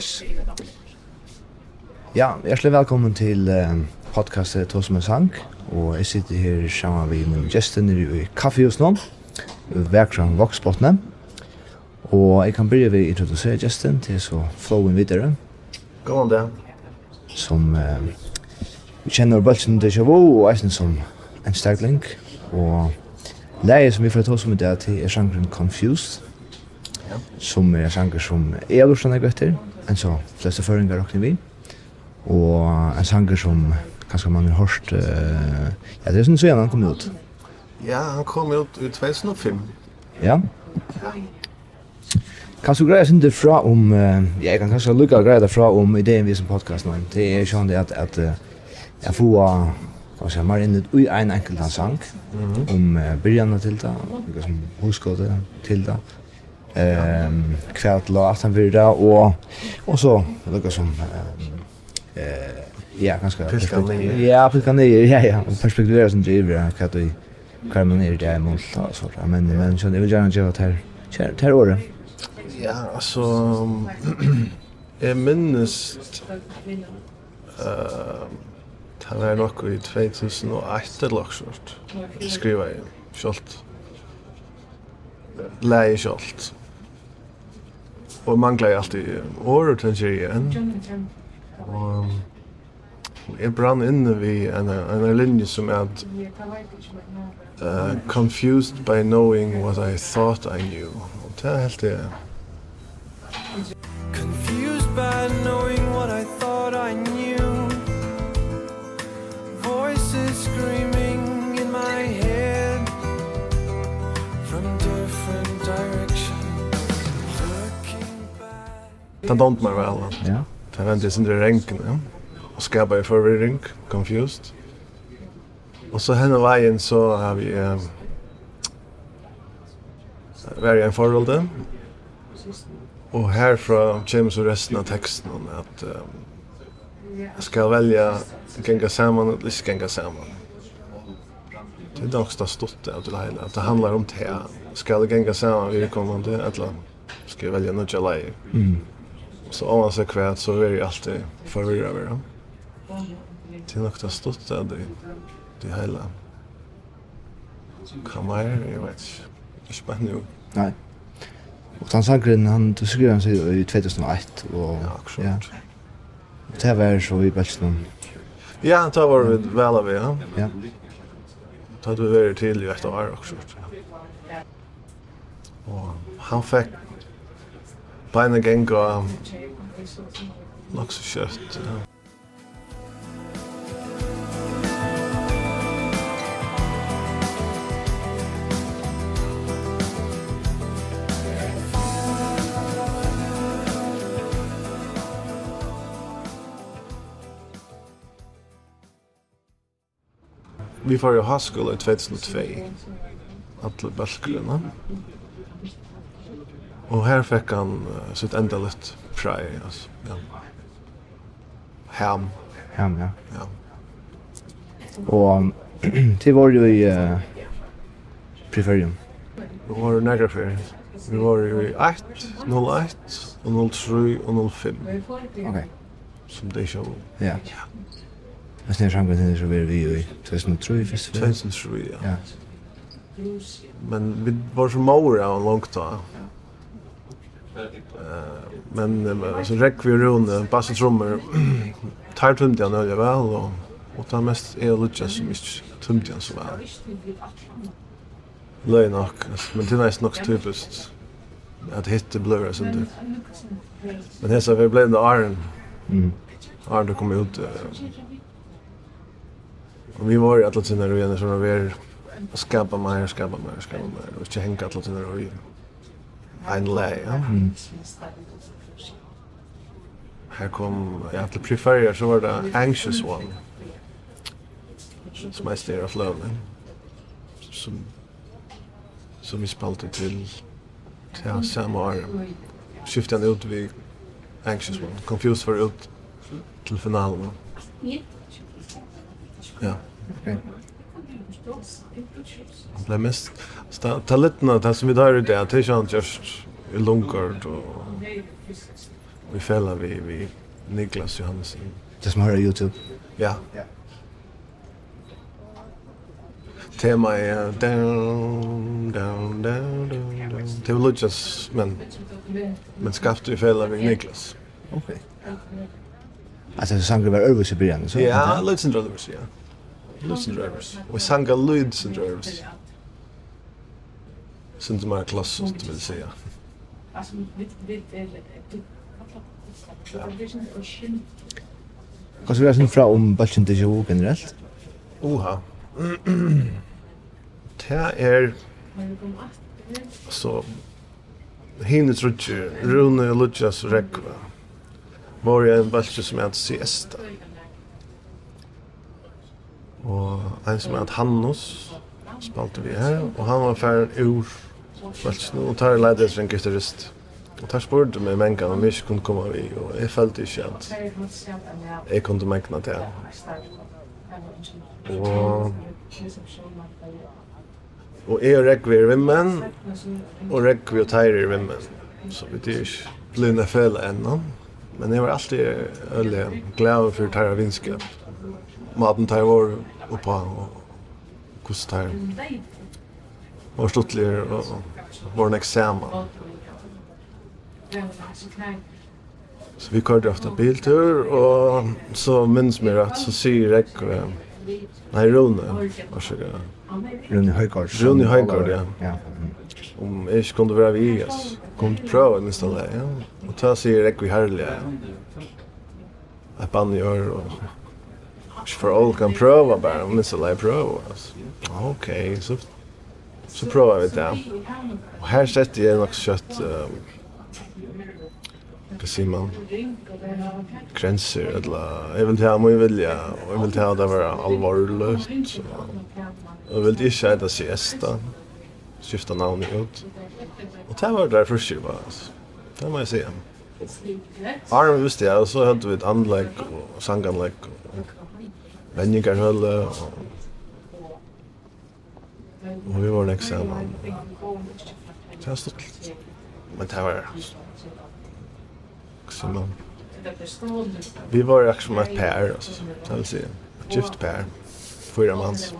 Yes. Ja, hjertelig velkommen til uh, podcastet Tås med sang, og jeg sitter her sammen med min gjesten nere i kaffehus nå, Verkran Voksbottene, og jeg kan begynne ved å introdusere gjesten til så flowen videre. Gå an det. Som uh, vi kjenner Bølsen Deja Vu, og eisen som en stegling, og leie som vi får ta oss med det dag til er sjangren Confused, ja. som er sjanger som er har lyst til å en så fleste føringer råkner vi. Og en sanger som kanskje man har hørt, uh, ja, det er sånn så han kom ut. Ja, han kom ut i 2005. Ja? Kan du greia det fra om, uh, ja, jeg kan kanskje lukka det fra om ideen vi som podcast nå, det er sånn det at, at uh, jeg får kan man säga, man inn i en enkelt sang, mm -hmm. om uh, byrjana til det, som huskåde til det, ehm kvärt la att han vidare och och så lukar som eh ja ganska ja pilkan ner ja ja. Perspektiverar som driver kan du kan man ner där mot så där. Men men så det vill jag inte att här här här året. Ja alltså är minst eh han är nog i 2008 eller något skriva ju självt läge självt og manglar jeg alltid år til igjen. Og jeg brann inne vi en, en linje som er at uh, confused by knowing what I thought I knew. Og det er helt det. Confused by knowing what I thought I knew Voices screaming Det dømt meg väl. Ja. Det vände sig under ränken, ja. Och skapade jag forvirring, confused. Och så henne vägen så har vi... Eh, vært i en förhållande. Och härifrån kommer så resten av texten om att... Eh, jag ska välja genga samman eller ikke genga samman. Det er nok stått det av det hele. Att det handlar om det här. Ska genga gänga samman vid kommande? Eller ska jag välja något jag? Mm så om man ser kvärt så är det alltid förvirrad över dem. Det är nog det stått där det, det hela. Kamar, jag vet inte. Det är spännande nu. Nej. Och den sangren, han, du skrev han sig i 2001. Och, ja, akkurat. Ja. Det var så i Belsnum. Ja, det var vi väl av ja. Ja. Det hade vi varit till i ett år också. Och han fick beina genga nok så kjøtt. Ja. Vi får i Haskell i 2002. Alle bølgene. Og her fikk han uh, sitt enda litt prei, altså. Ja. Ham. Ham, ja. Ja. Og til var jo i uh, preferium. Vi var i nægra ferie. Vi var i 8, 08, og 03 og 05. Ok. Som det ikke var. Ja. Ja. Jeg snir sammen til det så var vi jo i 2003 først. 2003, ja. ja. Men vi var så mor av en langt da. Ja men så räck vi runt bass och trummor tar tumt jag nu väl och och tar mest är lucha som mest tumt jag så väl Løy nok, men det er nok typisk at hitte blur og sånt. Men hesa vi ble under Arn. Mm. Arn du kom ut. Og vi var i atlatinner og igjen, så var vi skapa mer, skapa mer, skapa mer, og ikke henga hengt atlatinner og igjen en lei. Ja. Mm. Her kom, ja, til preferier så var det Anxious One, som er Stair of Love, som, som vi spalte til, til samme år. Skiftet han ut ved Anxious One, Confused var ut til finalen. Ja. Ja, okay. Det är mest ta lättna det som vi tar i det, det er ikke han just i lungkort og vi fäller vi vi Niklas Johansen. Det som har Youtube. Ja. Ja. Tema är down, down, down, down. down. Det vill just men men skaft vi fäller vi Niklas. Okej. Alltså sangren var över så början så. Ja, lite sen då så ja. Listen drivers. Vi sanga listen drivers. Sen som är klass så att vill säga. Alltså vid vid Hva skal vi reise fra om Balkan til Jovo generelt? Oha. Det er... Så... hinne trutje, Rune Lujas Rekva. Var jeg en Balkan som jeg hadde siesta. Ja. Og en som heter Hannos spalte vi her, og han var ferdig ur Velsen, og tar leide som en gitarist. Og tar spurte meg menga om jeg ikke kunne komme vi, og jeg følte ikke at jeg kunne mengna til han. Og Og jeg og Rekvi er vimmen, og Rekvi og Teir er vimmen. Så vi er ikke blinde fele ennå. Men jeg var alltid øyelig glad for Teir og vinskap maten tar var oppa og kost tar var stuttler og var en eksamen. Så vi kørte ofte biltur, og så minns vi at så sier jeg, nei, Rune, hva sier jeg? Rune Høygaard. Rune Høygaard, ja. Om jeg ikke kunne være vi, altså. Kom til prøve i minst av det, ja. Og ta sier jeg vi herlige, ja. Jeg bann i øre, og för all kan pröva bara om det så lär pröva. Okej, så så prövar vi det. Och här sätter jag något kött Hva sier man? Grenser, eller jeg vil ta mye vilja, og jeg vil ta det være alvorløst. Og jeg vil ikke enda siesta, skifta navnet ut. Og det var der første jeg var, altså. Det må jeg si. Arne visste jeg, og så hadde vi et anlegg og sanganlegg og venningarhølle, og, og vi var nekst sammen. Det var stort. Men det var så man... Vi var akkurat som et pær, altså, det vil si, et gift pær, fyra mans.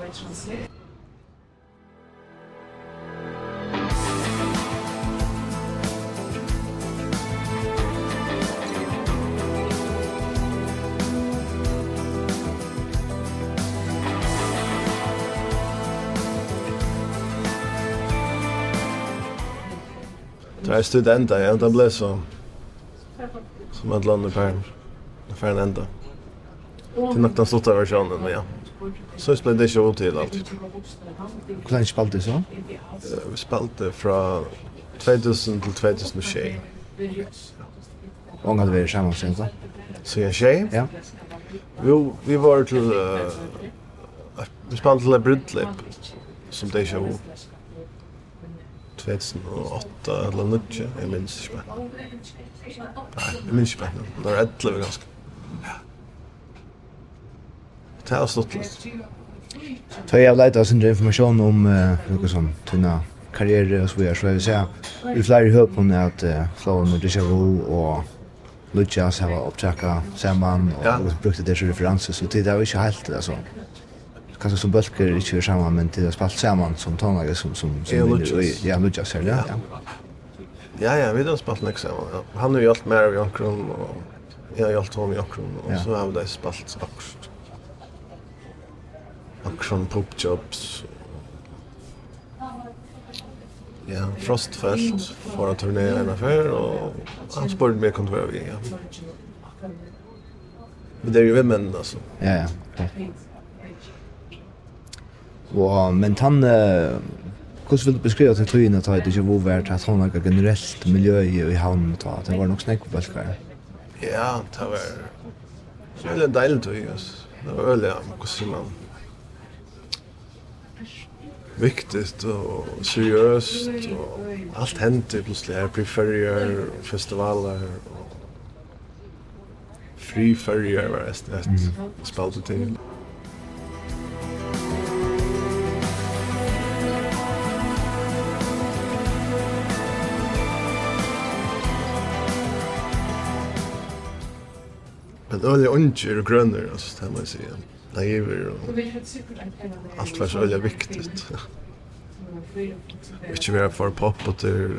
är student jag inte blev så som ett land i perm för en ända till något sluttar versionen men ja. Så spelade det show till allt Klein spalte så? Vi spalte från 2000 till 2006 hade vi är samma sen så Så jag tjej? Ja. Jo, vi var till... Uh, vi spalte till ett brudlip som det är show 2008 eller noe, jeg minns ikke mer. Nei, jeg minns ikke mer. Det var 11 ganske. Ja. Det har stått litt. Ta jag letar sin information om något som tunna karriär och så vidare så jag vill säga vi flyr ihop om att flow med Deja vu och Luchas har upptäckt samman och brukt det som referenser så det är ju inte helt alltså kanske som bulker är inte samma men det är spalt samman som tonlager som som som ja Lucas ser det. Ja. Ja ja, vi har spalt nästa ja. Han har ju allt mer av Jankron och jag har allt honom i Jankron och så har vi det spalt också. Action pop jobs. Ja, Frostfält för att turnera en affär och han spurgade mig kunde vara vi. Ja. Men det är ju vem men alltså. Ja ja. Okay. Og, men han, hvordan vil du beskriva til tøyene at det ikke var vært at han har generelt miljø i, i havnen ta? Det var nok snakk på bølger. Ja, det var veldig deilig tøy, altså. Det var veldig, hvordan sier man, viktigt och seriöst och allt hände plötsligt här på färger och festivaler och free färger var det ett mm. spel till men öliga unger och grönor, alltså, det man säger. Naiver och allt var så öliga viktigt. Inte mer för pop och till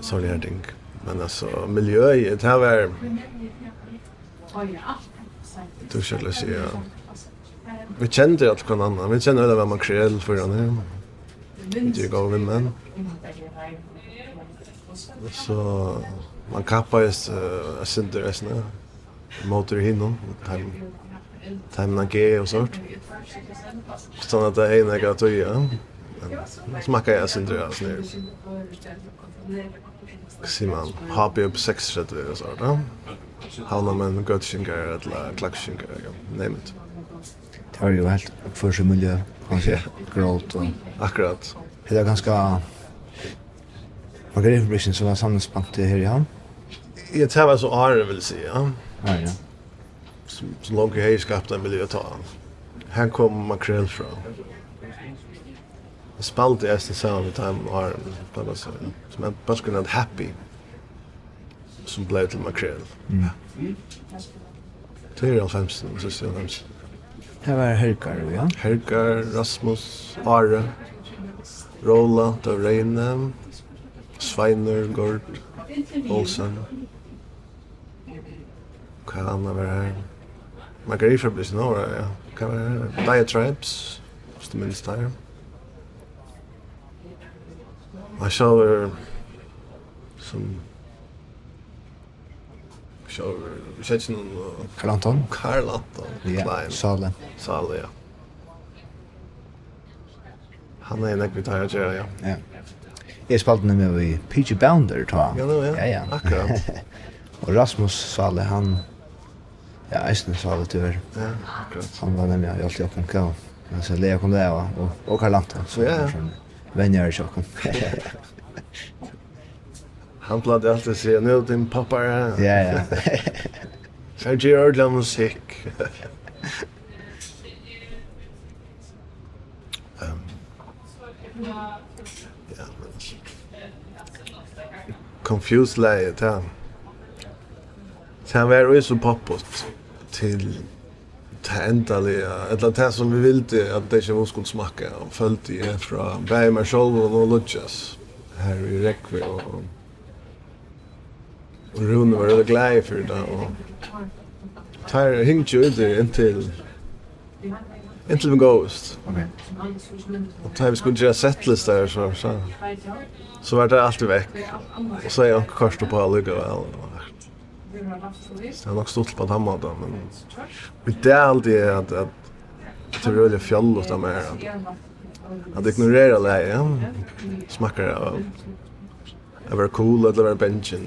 sådana här ting. Men alltså, miljöet, det här var... Du skulle säga... Vi kände allt kan annan. Vi kände alla vem man kräll för den här. Det är gav vi män. Så man kappar just uh, synder resten motor hinnom time time na ge och sånt så att det är en grej smakar jag synder alltså nu Simon hoppa upp sex sätt eller så där Havna men gudsingar eller klaksingar, name it. Det var jo helt för sig miljö kanske gråt. Akkurat. Det är ganska Margaritafabrikken som var samlingsbandet her i havn? Jeg tar hva så Are vil si, ja. Ja, ja. Som, som langt jeg skapte en miljø ta. Her kom makrell fra. Jeg spalte jeg stedet sammen med Time Are, som er bare skulle hatt Happy, som ble til makrell. Ja. Det er i alfemsen, synes jeg, alfemsen. Her var Herkar, ja. Helgar, Rasmus, Are, Rola, Dovreine, Sveiner, Gord, Olsen. Hva anna var her? Margarifa blir sin åra, ja. Hva var her? Diatribes, hvis du minst der. Jeg sjåver som sjåver, vi ser ikke noen... Karl Anton? Karl Anton, ja. Sale. Sale, ja. Han er en ekvitar, ja. Ja. Jeg spalte nemlig i Peachy Bounder, tror jeg. Ja, no, ja. ja, ja. Akkurat. og Rasmus Svale, han... Ja, Eisen Svale, tyver. Ja, akkurat. Han var nemlig, jeg alltid oppkom kjall. Men så Lea kom det, og, og Karl Anton. Så ja, ja. Venner i sjokken. han plade alltid å si, nå din pappa er. Ja, ja. Så jeg gjør ordentlig musikk. confused läget här. Sen var det så poppot till tentaliga, eller det som vi ville att det inte skulle smaka och följt det från Bergman Scholven och Lutjas här i Räckve och, och Rune var väldigt glad för det och tar hängt ju inte intill Until we Ghost. Okej. Okay. Och tar vi skulle göra setlist där så så. Så var det allt väck. Och så är jag kast på alla grejer. Det är nog stolt på hemma då men vi det alltid är att att det är väldigt fjäll och så mer. Att ignorera läget. Smakar av Det var cool eller det var benchen.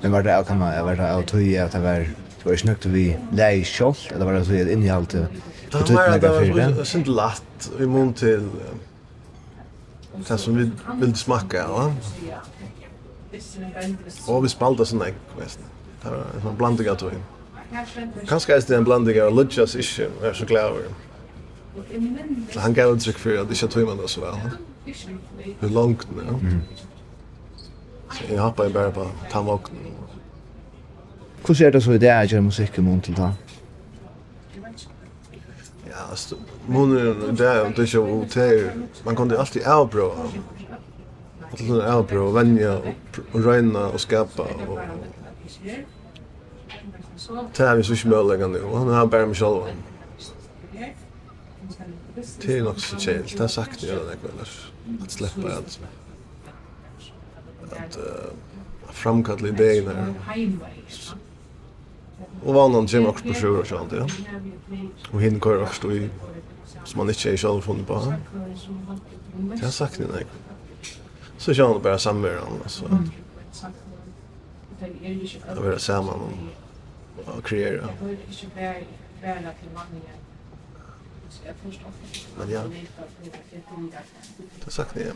Men var det kan man var det av tøye at det var Det var ikke nøkt vi lei kjolt, eller var det så et det betydning av fyrir det? Det var sint latt i mån til det som vi ville smakka, ja. Og vi spalda sånn vet du. Det var en sånn blanding av tog. Kanskje er det en blanding av Ludjas ikke, jeg er så glad over det. Han gav uttrykk for at ikke tog man det så vel. Hvor langt nå. Så jeg hoppet bare på tannvåknen. Hvordan er det så i det jeg gjør musikk i mån til da? Ja, alltså mån er det er det ikke å man kan alltid avbrå, alltid sånn avbrå, venja, og røyna, og skapa, og det er vi så ikke møllega nu, og han har bare meg sjálf. Det er nok så kjell, det er sagt det det ellers, at sleppa alt, at uh, framkalla ideen her, Og vannan kommer också på sjur och sånt, ja. Och hinn kör också i som man inte är själv funnit på. Det har sagt ni, nej. Så kör han bara samverkan, alltså. Att vara samman och, och kreera. Men ja, det har sagt ni, ja.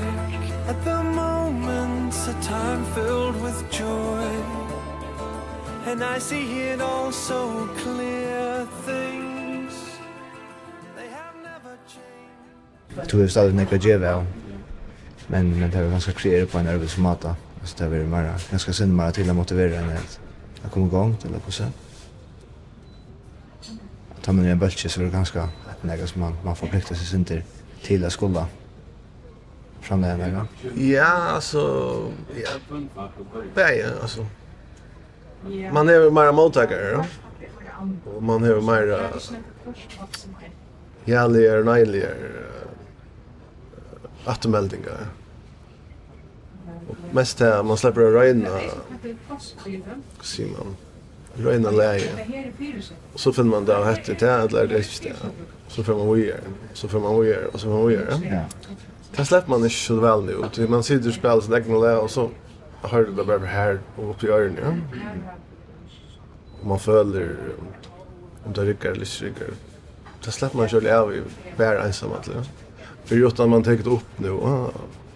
like At the moments a time filled with joy And I see it all so clear things They have never changed Tu er stadig nekka djeva Men, men det var ganska kreere på en arbeid mata så det är mer ganska synd mer till att motivera henne att jag kommer igång till att passa. Att ta mig en bultje så är det ganska att som man, man får plikta sig synder till att skola framöver? Ja, alltså... Ja. Nej, alltså... Man är mer mottagare, ja? Och man är mer... Järligare, nejligare... Attermeldingar. Och mest här, man släpper att röjna... Säger man. Röjna läge. Och så finner man det av hette till här, eller det är Så får man vara Så får man vara och så får man vara Ja. Det släpper man inte så väl nu. Ty man sitter och spelar sin egen lä och så hör du det bara här och upp i öronen. Ja. Och man följer om det rycker eller rycker. Det släpper man själv av i bara ensam att det. För just att man tagit upp nu och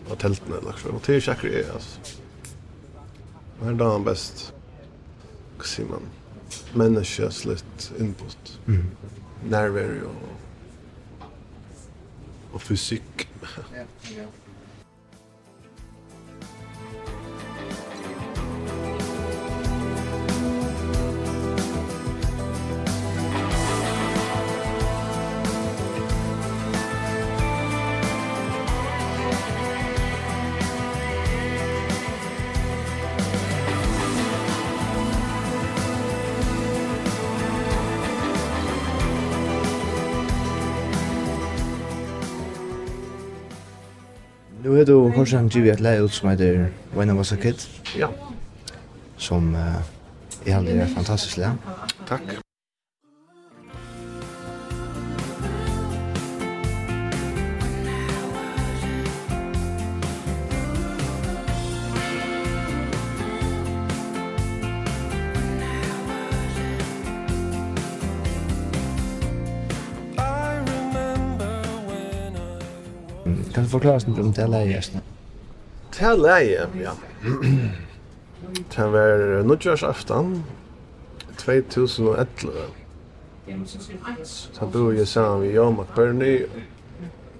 har tälten eller så. Och det är säkert det alltså. Det här dagen bäst. Vad säger man? Människosligt input. Mm. Närvaro och og fysikk. Ja, ja. vet du, kanskje han givet et leie ut som heter When I Was a Kid. Ja. Som uh, er fantastiskt fantastisk leie. Takk. forklarer om det leie gjestene? Det leie, ja. Det var nødgjørsaftan 2011. Så bor jeg sammen med Jan McBurney,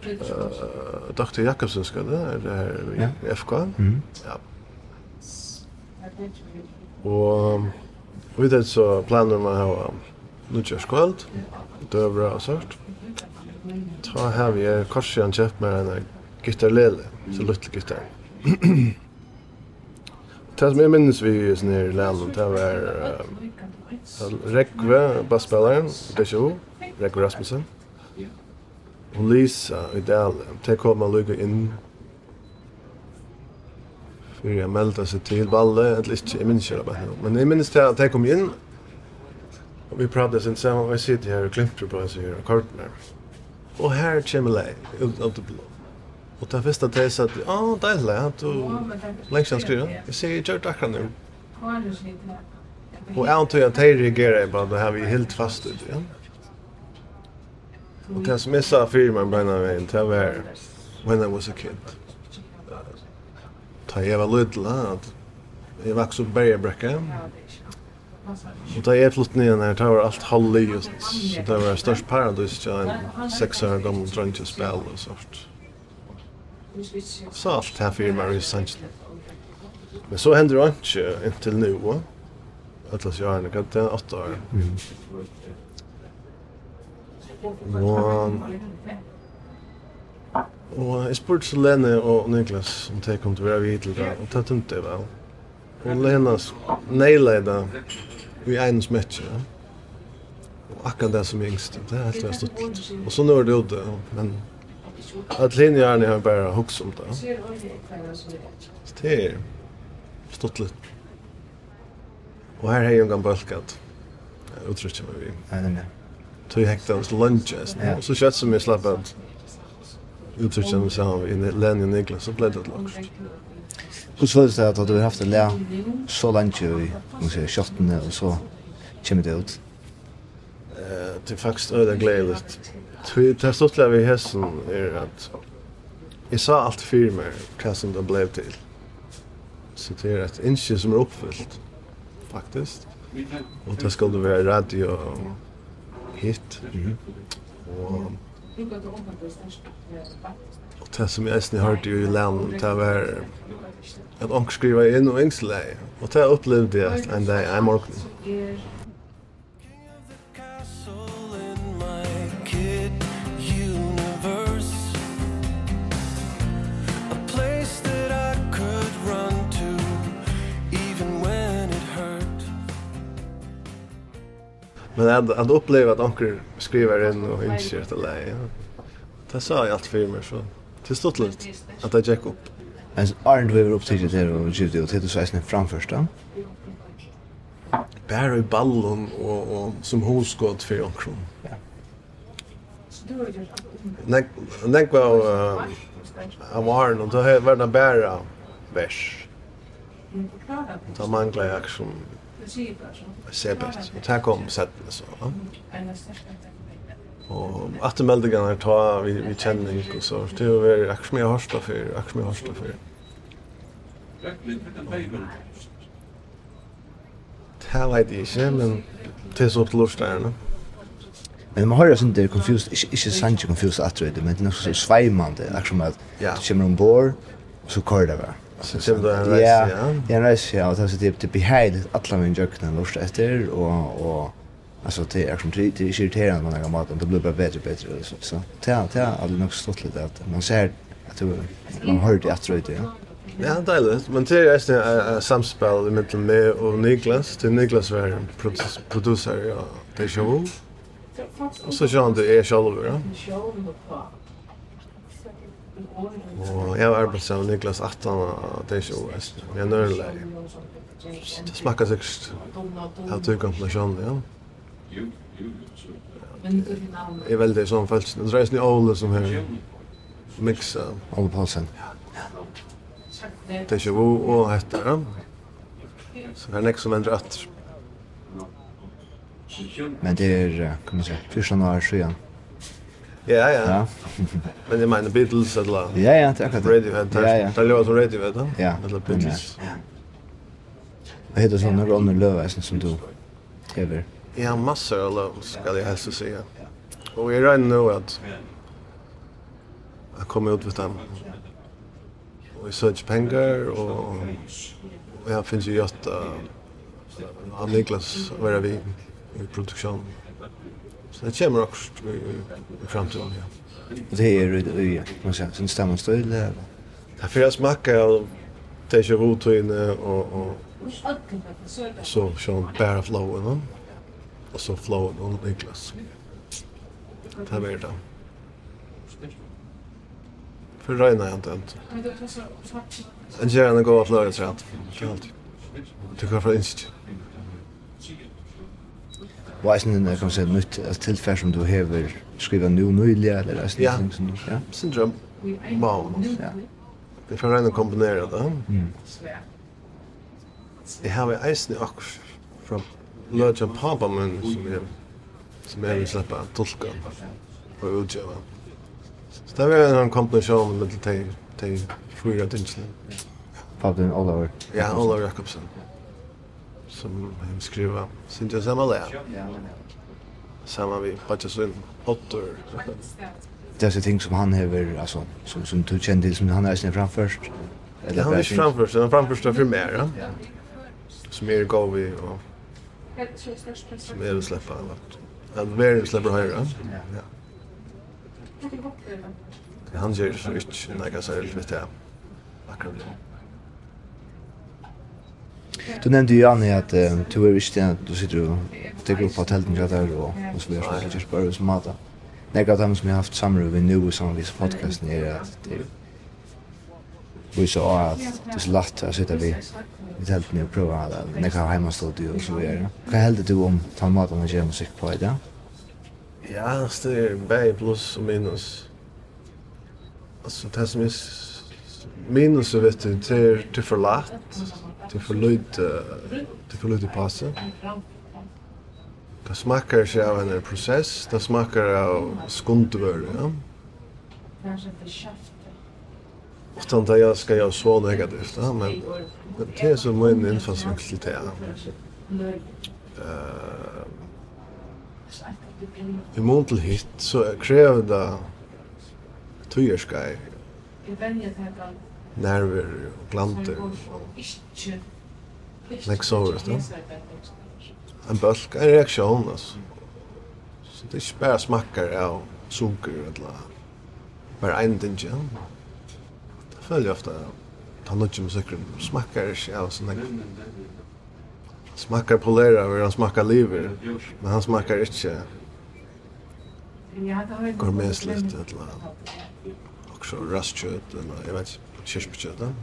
uh, Dr. Jakobsen skal det, er det her i ja. FK. Mm. Ja. Og vi det så planer man å ha nødgjørskveld, døvra og sånt. Ta her vi er korsian kjøpt med en gitar lele, så lutt gitar. Det som jeg minnes vi i sånne her lelen, det var uh, Rekve, bassspilleren, Desho, Rekve Rasmussen, og Lisa i Dale. Det kom man lukket inn fyrir jeg meldte seg til Valle, eller ikke, jeg minnes ikke det, men jeg minnes det at jeg kom inn, og vi pratet sin sammen, og jeg sitter her og klimper på hans her og kortene. Og her kommer jeg, ut av det blå. Og det første det är så att, ja, deilig, är du att du skriver. Jeg sier, jeg gjør det akkurat nå. Og jeg antar at jeg reagerer bara det här vi är helt fast ut ja. Og det som jeg sa för mig bränna vägen, det var when I was a kid. Da jeg var liten, att jag vaks upp bergabräcka. Og da jeg flyttet ned her, det var alt halvlig, så det var størst paradis til en seks år gammel drøntjespel og sånt. Så allt här för Mary Sanchez. Men så händer det inte intill nu. Atlas jag har kan det åtta år. Mm. Och, och jag spurte så Lene og Niklas om det kom til å være vidt til det. og det tömte jag väl. Och Lena det i en smetje, ja. Og akkurat det som är yngst. Det er helt veldig stått. Og så nå er det ut det. Men Att linjen är bara hooks om det. Så det är stuttligt. Och här har jeg en gang bulkat. Jag uttrycker meg vi. Nej, nej, nej. Tog hektans lunches. Och så kött som jag slapp att uttrycka mig så här i Lenny och Niklas. Så blev det lagst. Hur føles det at du har haft det lær så langt i, må si, kjøttene, og så kommer det ut? det är faktiskt öden glädjeligt. Det är stått vi hästen är att jag sa allt för mig vad som det blev till. Så det är ett inskje som är uppfyllt faktiskt. Och det skulle vara radio och hit. Mm. Och Og det som jeg eisen hørte jo i land, det var at ångst skriva inn og engsleie. Og det opplevde jeg en dag, en morgen. Men att att uppleva att onkel skriver in och inser att det Det sa jag allt för mig så. Det stod lite att jag gick upp. Men Arne vi var upptagen där och gick det till så sen framförsta. Bara i ballon och och som hoskott för onkel. Ja. Nej, nej var han var Arnd och då var det bara vers. Då manglar jag som Sebert. Og det kom settene så. Ja. Og etter meldingene her ta vi, vi kjenner ikke og så. Det er jo veldig akkurat som jeg har stått for, akkurat som jeg har stått for. Det vet jeg ikke, men det er så opp til lortstærene. Men man hører sånn det er confused, ikke, ikke sant ikke confused det men det er noe så sveimende, akkurat som at du kommer ombord, og så kører det bare. Som det en reis, ja? Ja, en reis, ja. Og det er typ beheilig alla min jøkkene lort etter, og, og alltså det är som det er ikke irriterende man noen maten, det blir bara bättre og bedre, liksom. Så det er, det er aldri nok stått lite att man ser, att du, man hör det att ute, ja. Ja, deilig. Men det er eisen et samspel mellom meg og Niklas. Det er Niklas var producer av The Show. Og så kjønner du er selv, ja. Og jeg har arbeidet sammen med Niklas 18 og det er. Vi er nødvendig. Det smakker sikkert av tøykonflasjon, ja. Jeg er veldig sånn følelsen. Det dreier seg en Ole som har miksa. Ole Paulsen. Det er og hette, ja. Så det er nek som endrer etter. Men det er, kan man si, 14 år siden. Ja, ja. ja. Men det mener Beatles eller... Ja, ja, det är akkurat det. Radiohead, det er låter som Radiohead, da? Ja. Eller Beatles. Vad heter sådana Ronny Löfväsen som du hever? har massor av löv, skal jeg helst säga. Og jeg regner nå at jeg kommer ut vid dem. Och jag söker pengar og jeg finnes jo gjort av Niklas å være vi i produksjonen. Så det kommer också i framtiden, ja. Det är ju, ja, man säger, sin stämmanstöjle. Det är för jag smakar av Deja Vu inne och, och så sån bara flowen, va? Och så flowen och Niklas. Det var det. För Reina jag inte inte. En gärna gå av flöret så att. Det kan alltid. Det kan för institut. Og eisen din, kan man säga, nytt tilfär som du har skriva nu nyliga, eller eisen ja. ting som du... Ja, syndrom. Wow. Ja. Det får å kombinere det. Mm. Jeg har eisen i akkur fra Lødja Papa, min, som jeg som jeg vil slippe å tolke og utgjøre. Så det var en kombinasjon med de fyra dinsene. Pappa din Olaver? Ja, Olaver Jakobsen. Ja som hem skriva sin till samma lä. Samma vi patchas in åttor. Det är ting som han har alltså som som du kände till som han är sen framförst. Eller han är framförst, han är framförst för mer, ja. Som är går vi och som är släppa allt. Han vill släpper höra. Ja. Han gör så inte några särskilt vet jag. Akkurat. Du nevnte ju Annie att uh, du är visst att du sitter och tar upp på tälten jag där och, och så vidare så just börjar som mata. Några av dem som jag haft samråd med nu och samvis podcasten är att det vi så att det är så lätt att sitta vid i tälten och prova alla några har hemma stått och så vidare. Vad hällde du om ta maten och göra musik på det? Ja, det är bäj plus och minus. Alltså det som är minus så vet du, det är för lätt Det är för lite, det är för lite passa. Det smakar sig av en process, det smakar av skundvör, ja. Utan det jag ska göra så negativt, ja, men det är som min infallsvinkel till det. Uh, I mån till hit så kräver det tøyerskei. Jeg venner at nerver og glanter. Nek så vet du. En bølg, en reaksjon, altså. Så det er ikke bare smakker av sukker, eller bare en ting, ja. Det føler jeg ofte, ta noe med sukker, smakker ikke av sånn, smakkar polera hvor han smakker liver. Men han smakker ikke gourmetsligt eller också rastkjøtt, eller jeg vet ikke kyrkbudgjetet.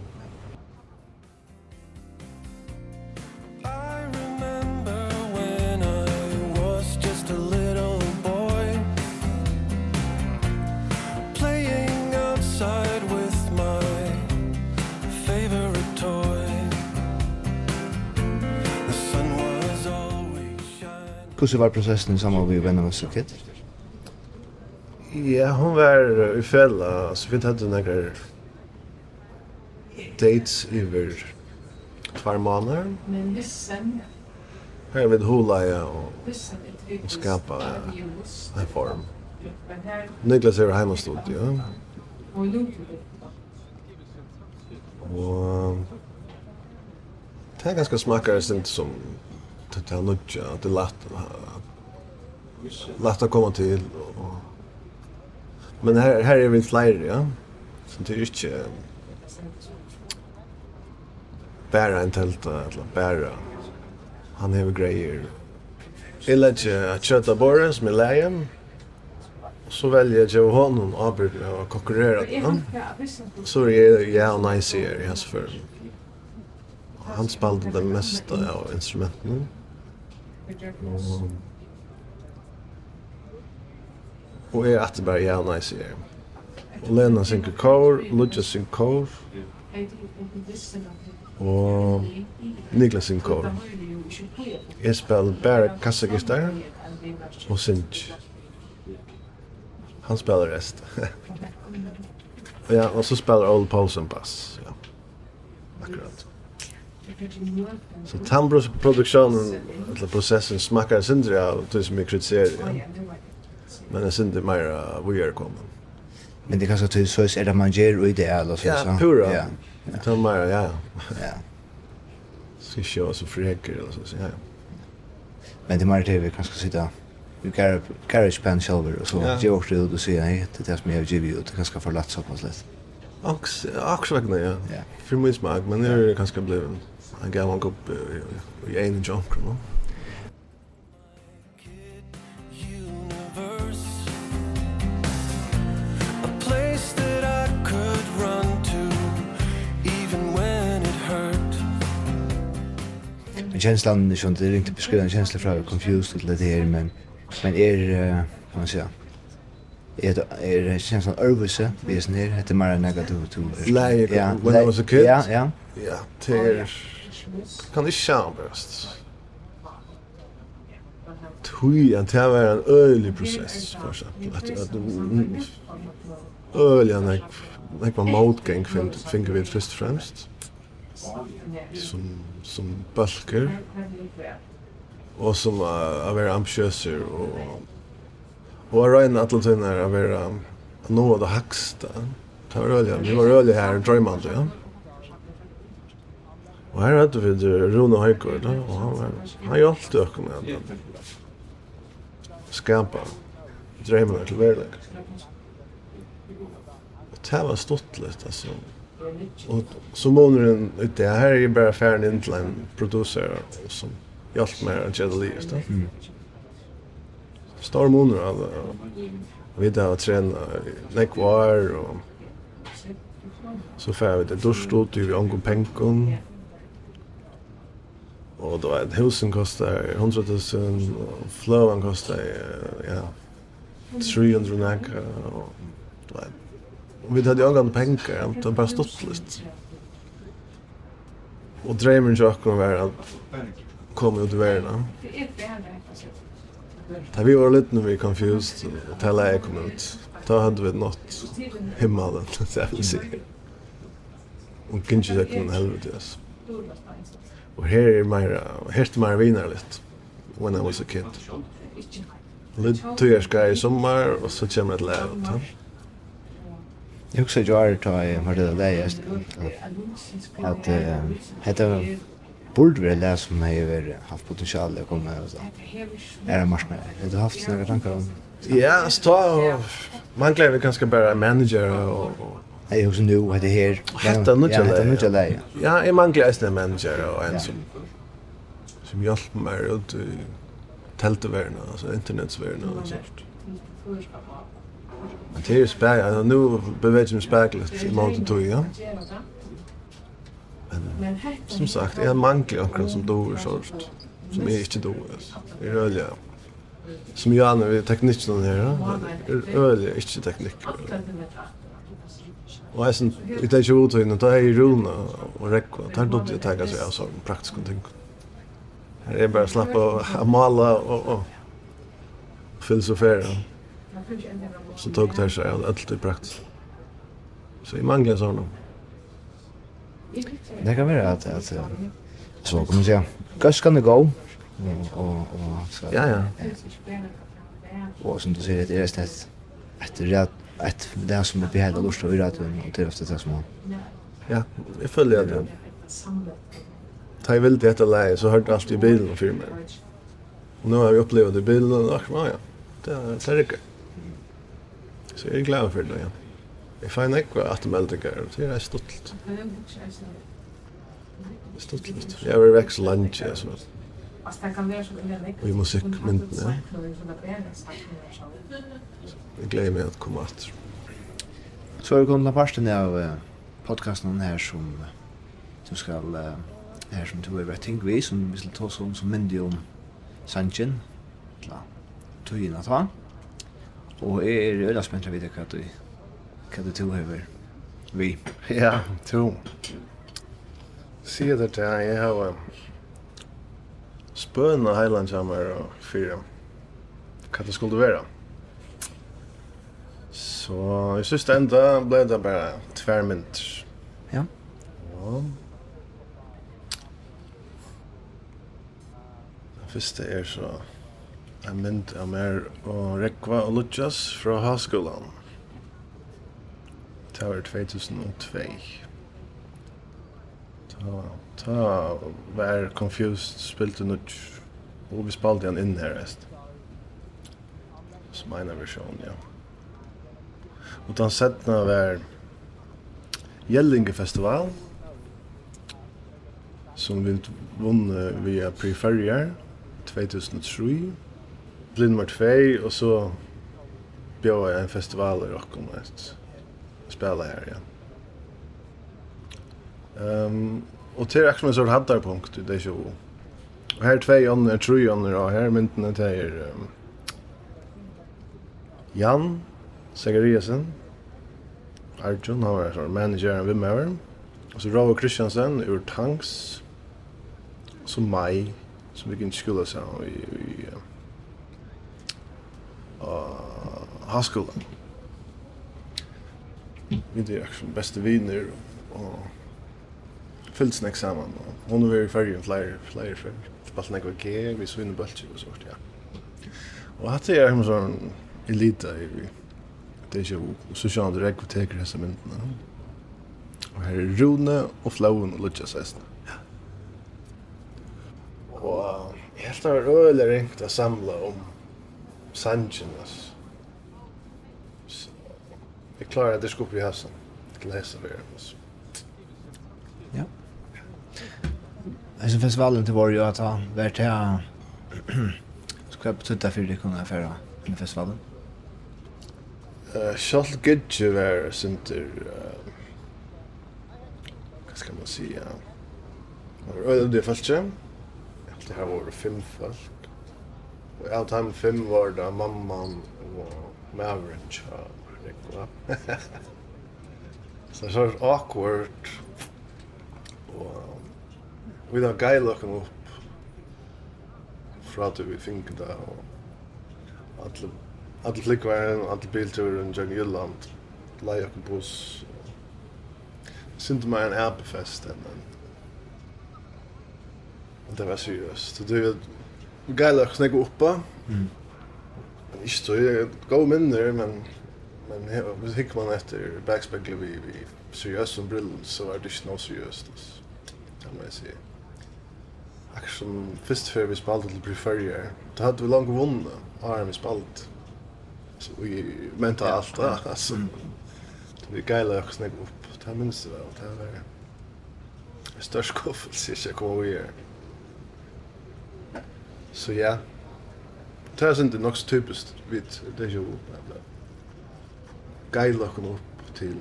Hvordan var prosessen sammen med vennene med Sukket? Ja, hun var i fella, så vi hadde noen dates över två månader. Men listen. Här vid hula ja og, og skapa en form. Niklas er heima stod, ja. Og det er ganske smakare stint som det er nudja, det er lagt lätt att komma till och men här här är vi flere, ja. Så det er inte bara en telt eller bara han har grejer. Jag lägger att köta borren som är lägen. Så väljer jag att honom och Abel och konkurrerar. Så är det ja och nice här i hans för. Han spelade det mesta av instrumenten. Och, och är att det bara ja och nice här. Och Lena synker kår, Ludja synker kår og Niklas sin kor. Jeg spiller bare kassagistar og synj. Han spiller rest. ja, og så spiller Ole Paulsen bass. Ja. Akkurat. Så tambrosproduksjonen, eller processen, smakar sindri av det som jeg kritiserer. Ja. Men det sindri mer uh, vi er kommet. Men det kanskje til så er det man gjør i det, eller så? Ja, pura. Ja. Det tar mer, ja. Ja. Så jag var så fräcker eller så, så ja. Men det er mer til vi kanske sitta vi carry garage band shoulder och så ja. gjør det ut och säga hej det där som jag ger ut kanske för lätt så pass lätt. Ox ox vägna ja. För min smak men det är kanske blev en gammal gubb i en jump, va? känslan är inte beskriva en känsla från confused till det här men men är kan man säga är är känslan överse vi är snär heter mer negativt to like ja when I was a kid ja ja ja ter kan det sjambrast Tui, en det var en öjlig process, för exempel. Att, att, öjlig, en ekva motgäng finner vi först främst som, som bølger, og som er å være ambitiøser, og, og å regne alle tiden er å være noe av det hakste. Det var øye, vi var øye her, drøymande, ja. Og her hadde vi Rune Høygaard, og han, var, han hjalp døkken med å skapa drøymene til verlegg. Og det var stått litt, altså. Och så månaden ute här är ju bara färden in till en producer som hjälpt mig att göra livet. Mm. Stor månader alla. Vi vet att träna nekvar och så får vi det duschstort vi angår pengar. Och då är det husen kostar 100 000 och flövan kostar ja 300 näka och då är Och vi hade ögon pengar, det var bara stått lite. Och drömmen jag kom var att komma ut i världen. Da vi var litt när vi confused og til jeg kom ut. da hadde vi nått himmelen, så jeg vil si. Og kunne ikke det noen helvete altså. Og her er mer, her er mer viner litt, When I was a kid. Litt tog jag i sommar og så kommer det lära ut. Jeg husker jo her da jeg hørte det där der, at heter burde være läsa som jeg har haft potensial til å komme her, altså. Er det marsene? Har du haft några tankar om? Ja, så ta man gleder vi ganske bare manager og... Jeg husker nå, hette her. Hette nødja det. Hette nødja det, ja. Ja, jeg mangler eisne manager og en som som hjalp meg ut i telteverna, altså internetsverna og sånt. Men det är ju spärr. Nu beväger jag mig spärrligt i mån tog, ja. Men som sagt, jag manglar omkring som dår sort. Som är inte dår. Det är rörliga. Som jag använder vid tekniken här. Det är rörliga, inte teknik. Och jag sen, i det är ju utöjning, då är ju runa och räckva. Där då det taggar sig av sådana praktiska ting. Här är bara slappa och mala och filosofera. Jag kan inte ändra så tog det sig av allt i praktiskt. Så i manglar sådana. Det kan vara att, att så kan man säga, gas kan det gå. Och, och, så, ja, ja. Och som du säger, det är det ett, det ett, det som är behälda lust och urrätt och det är ofta det som Ja, jag följer det. Ta i vilt i leie, läge så jeg alltid i bilen för mig. Och nu har jag upplevt i bilen och ja, det är det. Så jeg er glad for det igjen. Jeg finner ikke at de meldinger, det er stolt. Stolt. Jeg var vekk så langt, jeg så. Og i musikkmyndene. Jeg gleder meg at komme etter. Så er vi kommet til parten av podcasten her som du skal her som du har ting vi, som vi skal ta oss om som myndig om Sanchin, til tøyen at han. Og jeg er øyla spent å vite hva du, hva du to hever vi. Ja, to. Sier det til jeg, jeg har spøna heilandsammer og fyra hva det skulle være. Så i synes enda ble det bare tvermynt. Ja. Ja. Det første er så en mynd av mer og Rekva og Lutjas fra Havskolan. Det var 2002. Ta, ta var Confused spilte nutt, og vi spalte han inn her rest. Som ena versjon, ja. Og den setna var Gjellinge Festival, som vi vunne via Preferrier 2003 blind var tvei, og så bjør jeg en festival i Rockholm og spela her igjen. Um, og til akkurat en hadde jeg punkt i det show. Og her tvei ånder, tre tror ånder av her, myntene til er um, Jan Segariasen, Arjun, han var sånn manager av Vimmever og så Rava Kristiansen ur Tanks, og så Mai, som vi ikke skulle sammen i, i, i uh, hanskolan. Vi er akkurat beste viner og fyllt snakk Og hun er i färgen flere, flere färg. Ballen ekvar G, vi så inne bøltje og sånt, ja. Og hatt er en sånn elita i vi. Det er ikke og så kjønner det rekk og teker hese myndene. Og her er Rune og Flauen og Lutja Sesna. Og jeg helt har øyelig ringt å samle om sanchen alltså. Så, klarer at det skulle bli hästen. Till hästen där, alltså. Ja. Alltså festivalen till var ju att han vart här ska på tutta för det kunna affära i festivalen. Eh, Charles Gidge var center hva skal man si ja. Det var öde folk. Jag tror det var fem folk av time fem var det mamman og Maverick tja Nikola. Så det var awkward. Og vi da gai lukken opp fra til vi fink det. og alle alle flikkveien, alle bilturen, Jørgen Jylland, leie okken buss. Sinte meg en apefest enn. Det var seriøst. Det var geila snägg uppa. Mm. Inte så gå minner men men hur hick man efter backspegle vi vi seriøst som brill så var det inte något seriöst. Kan man se. Akkurat som fair för vi spelade till Preferier. Då hadde vi langt vunnet. Har vi spalt. Så vi mentar allt där. Alltså. Vi geila snägg opp. Det minns det vel, Det var størst koffel, så jeg kommer her. Så ja. Det er sånn det nok så typisk. vid det er jo geila kun opp til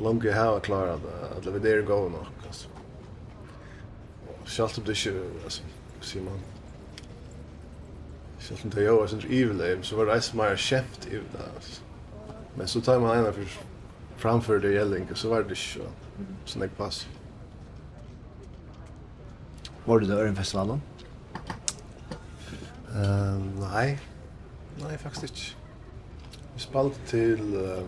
langt jeg har klara det, at det er det gode nok, altså. Selv om det ikke, altså, sier man, selv om det er jo jeg synes iveløy, så var det eis meir kjeft i det, altså. Men så tar man ena for framför det gjelling, så var det ikke sånn jeg pass. Var du da Ørenfestivalen? Uh, nei. Nei, faktisk ikke. Vi spalte til uh,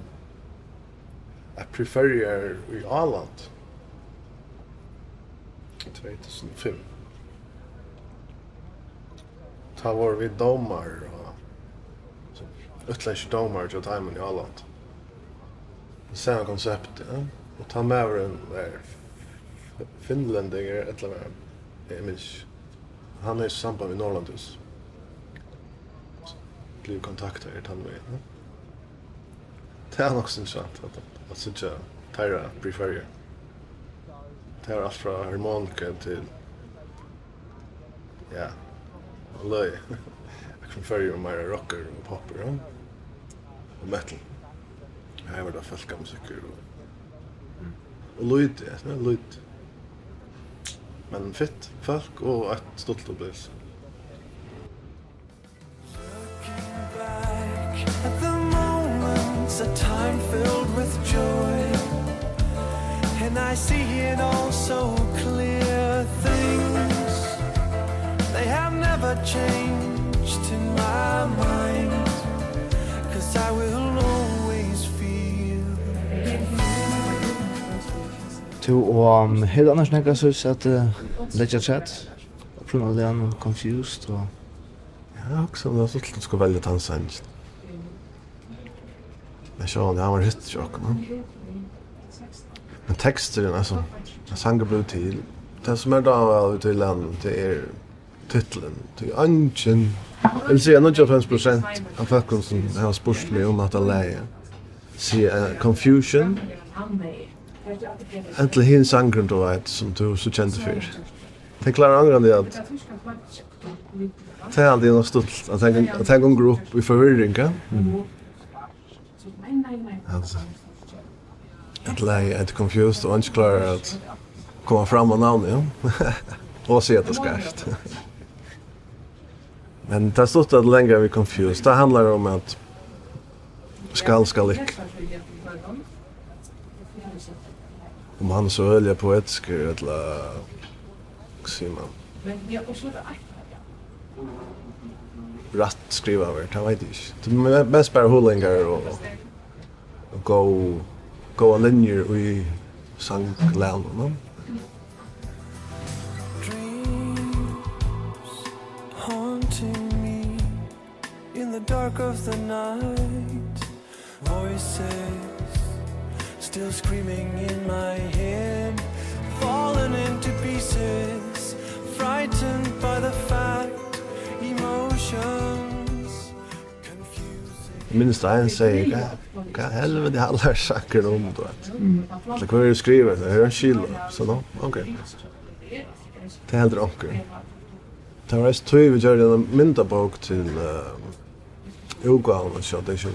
A Preferier i Åland. 2005. Ta var vi domar og så utlensk domar til timen i Åland. Det samme konsept, ja. Og ta med en der finländinger, et eller annet, jeg minns. Han er i samband med Norrlandhus blir kontakter i tandvägen. Det är nog så intressant att, att sitta Tyra preferer. Det är allt från harmonika till ja, löj. Jag kan följa mer rocker och popper ja? och metal. Jag har varit falska musiker och, och lyd, ja, lyd. Men fitt, folk och ett stolt upplevelse. I'm filled with joy. And I see it all so clear. Things They have never changed in my mind. Cause I will always feel Tu og helt annars nekka sus at Letja chat og prøvna confused og Ja, också när så skulle välja tansans. Jag sa han var rätt chock man. Men texten alltså jag sanger blev till det som är då väl till land till er titeln till Anchen. Eller säga något jag procent av folk som har spurt mig om att lära. Se confusion. Äntligen hin sangren då vet som du så kände för. Det klarar angrande att Det är alltid något stort att tänka en grupp i förvirring. Mm. Alltså. Att lägga ett confused och inte klara att komma fram och namn, ja. och se att det skarft. Men det stod att längre vi confused. Det handlar om att skall skall lik. Om han så ölja poetisk eller Simon. Men jag och så Rätt skriva över, det vet jag inte. Det är mest bara hullingar och gå gå linjer og i sang lærne, no? the dark of the night voices still screaming in my head fallen into pieces frightened by the fact emotion minst en säger vad vad helvete alla saker om då att det kvar skriver är en skiljer så då okej det helt okej det var ett tjuv vi gjør en myndabok till Ugaun och så det så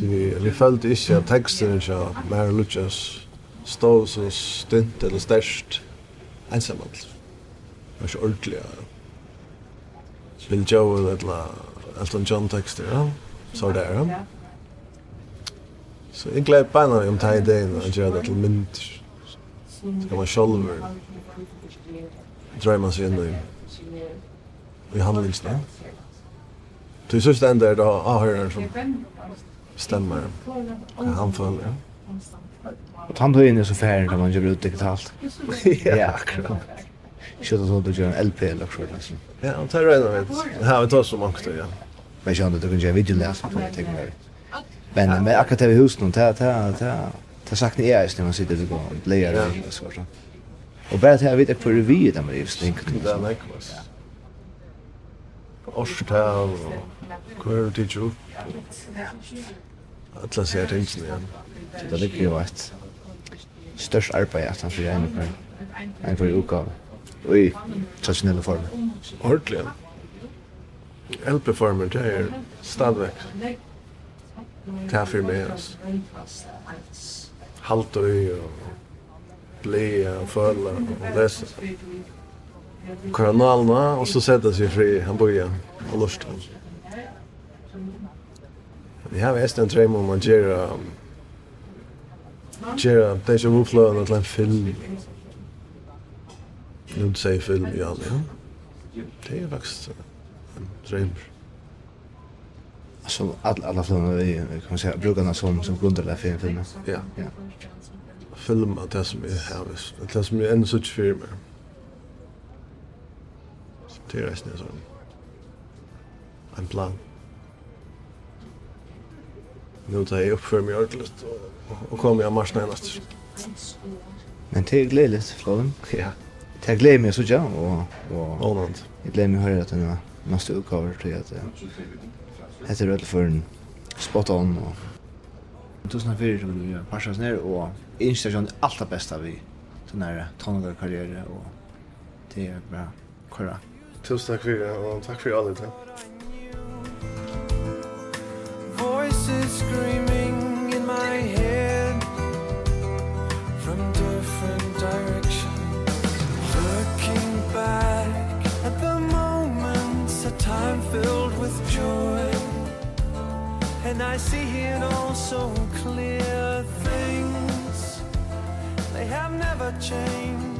vi vi följde inte att texten så Mary Lucas stod så stint eller størst ensamhet. Det var så ordentligt. Bill Joel eller Elton John tekster, ja så där. Ja. Så jag gled bara om tag dagen och göra det till mint. Så kan man själv drömma sig in i i handlingsnämnd. Du sist stand där det avhöraren som stämmer. Han följer. Och han tog in i så färgen när man gör ut digitalt. ja, akkurat. Ikke at du gjør en LP eller akkurat. Ja, han tar regnet mitt. Her vi tar så mange, ja. Men jag hade kunnat video läsa på det tänker jag Men men akkurat det vi husen någon ta ta ta där saknar jag just när man sitter och lägger och så så. Och bara det här vet jag på revy där man är stänk. det nej, kvass. Orstal och kvar det ju. Alla ser det inte igen. Det ligger ju rätt. Störst arbete att han för en för En för utgåva. Oj, traditionella form. Ordentligt. Elperformer, det er stadvek. Det er for meg, altså. Halt og øy, og bli og føle, og lese. Koronalna, og så sette seg fri, han bor igjen, og lust han. Vi har vært en drøm om å gjøre gjøre Deja Vu-fløvene til en film. nu sier film, ja, ja. Det er faktisk drömmar. Alltså alla alla filmer vi kan man säga brukarna som som grundar för filmen. Ja. Ja. Film att det som är här det som är en sorts film. Det är nästan så. En plan. Nu tar jag upp för mig ordentligt och och kommer jag mars nästa. Men det är glädjeligt, Flåden. Ja. Det är glädje med så tjärn och... Och nånt. Det är glädje mig att höra att den är nästa utgåva tror jag att är rätt för en spot on och 2004 som vi gör passas ner och instation allt det bästa vi sån här tonåriga karriär och det är bra korrekt. Tusen tack för det och tack för allt det. Voices screaming and I see it all so clear things they have never changed.